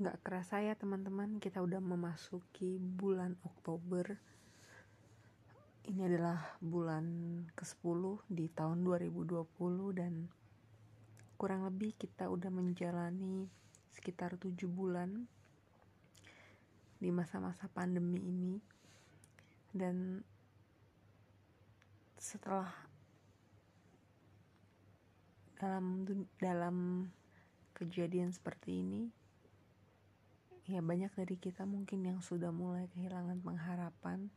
Nggak kerasa ya teman-teman, kita udah memasuki bulan Oktober. Ini adalah bulan ke-10 di tahun 2020 dan kurang lebih kita udah menjalani sekitar 7 bulan di masa-masa pandemi ini. Dan setelah dalam dalam kejadian seperti ini ya banyak dari kita mungkin yang sudah mulai kehilangan pengharapan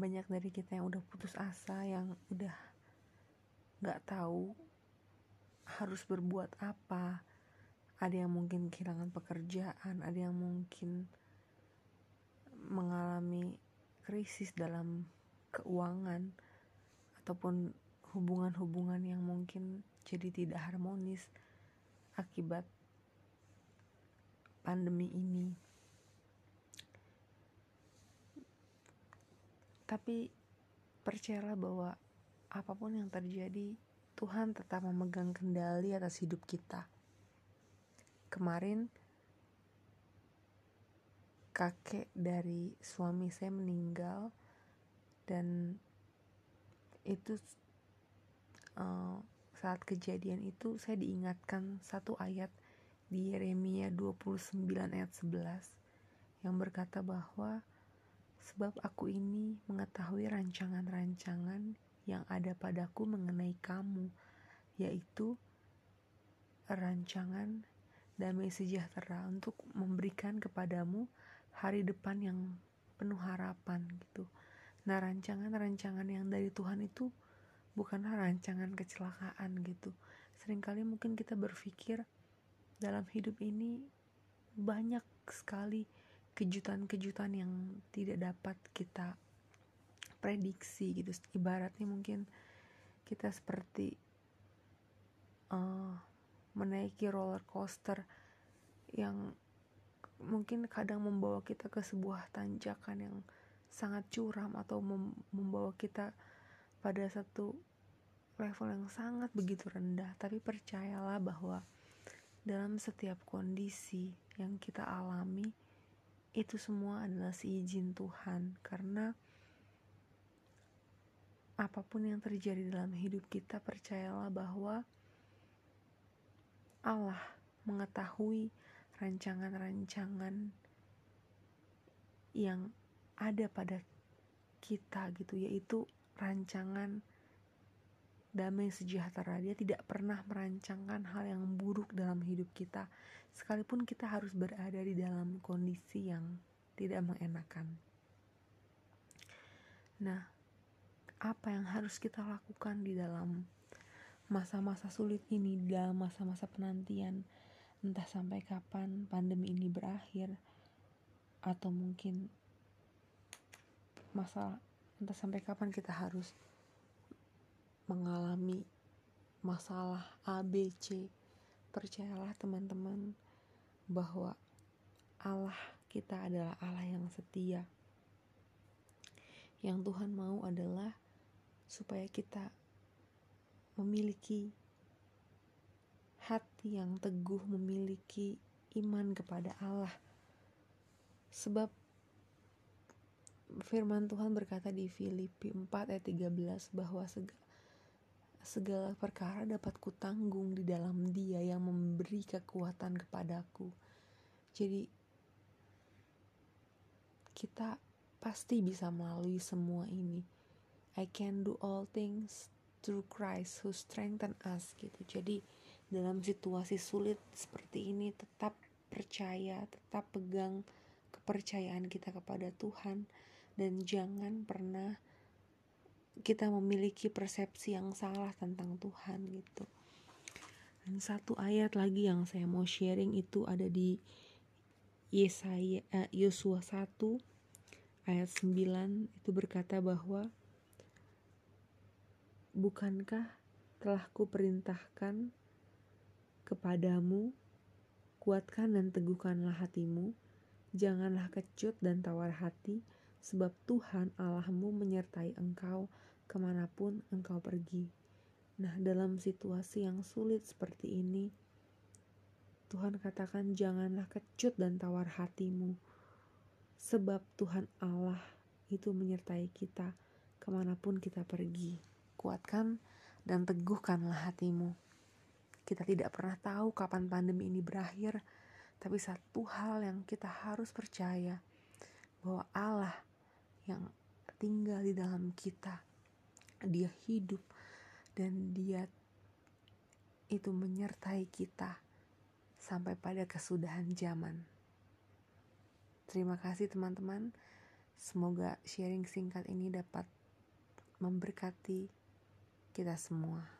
banyak dari kita yang udah putus asa yang udah nggak tahu harus berbuat apa ada yang mungkin kehilangan pekerjaan ada yang mungkin mengalami krisis dalam keuangan ataupun hubungan-hubungan yang mungkin jadi tidak harmonis akibat pandemi ini. Tapi percayalah bahwa apa pun yang terjadi, Tuhan tetap memegang kendali atas hidup kita. Kemarin kakek dari suami saya meninggal dan itu uh, saat kejadian itu saya diingatkan satu ayat di Yeremia 29 ayat 11 yang berkata bahwa sebab aku ini mengetahui rancangan-rancangan yang ada padaku mengenai kamu yaitu rancangan damai sejahtera untuk memberikan kepadamu hari depan yang penuh harapan gitu. Nah, rancangan-rancangan yang dari Tuhan itu bukanlah rancangan kecelakaan gitu. Seringkali mungkin kita berpikir dalam hidup ini banyak sekali kejutan-kejutan yang tidak dapat kita prediksi gitu. Ibaratnya mungkin kita seperti uh, menaiki roller coaster yang mungkin kadang membawa kita ke sebuah tanjakan yang sangat curam atau membawa kita pada satu level yang sangat begitu rendah tapi percayalah bahwa dalam setiap kondisi yang kita alami itu semua adalah seizin Tuhan karena apa pun yang terjadi dalam hidup kita percayalah bahwa Allah mengetahui rancangan-rancangan yang ada pada kita gitu yaitu rancangan damai sejahtera. Dia tidak pernah merancangkan hal yang buruk dalam hidup kita, sekalipun kita harus berada di dalam kondisi yang tidak mengenakan. Nah, apa yang harus kita lakukan di dalam masa-masa sulit ini, dalam masa-masa penantian, entah sampai kapan pandemi ini berakhir, atau mungkin masalah entah sampai kapan kita harus mengalami masalah A, B, C, percayalah teman-teman bahwa Allah kita adalah Allah yang setia. Yang Tuhan mau adalah supaya kita memiliki hati yang teguh, memiliki iman kepada Allah. Sebab firman Tuhan berkata di Filipi 4 ayat 13 bahwa segala segala perkara dapat kutanggung di dalam dia yang memberi kekuatan kepadaku. Jadi kita pasti bisa melalui semua ini. I can do all things through Christ who strengthen us gitu. Jadi dalam situasi sulit seperti ini tetap percaya, tetap pegang kepercayaan kita kepada Tuhan dan jangan pernah kita memiliki persepsi yang salah tentang Tuhan gitu. Dan satu ayat lagi yang saya mau sharing itu ada di Yesaya eh, Yosua 1 ayat 9 itu berkata bahwa bukankah telah kuperintahkan kepadamu kuatkan dan teguhkanlah hatimu janganlah kecut dan tawar hati sebab Tuhan Allahmu menyertai engkau ke mana pun engkau pergi. Nah, dalam situasi yang sulit seperti ini, Tuhan katakan janganlah kecut dan tawar hatimu. Sebab Tuhan Allah itu menyertai kita ke mana pun kita pergi. Kuatkan dan teguhkanlah hatimu. Kita tidak pernah tahu kapan pandemi ini berakhir, tapi satu hal yang kita harus percaya bahwa Allah yang tinggal di dalam kita, Dia hidup dan Dia itu menyertai kita sampai pada kesudahan zaman. Terima kasih teman-teman. Semoga sharing singkat ini dapat memberkati kita semua.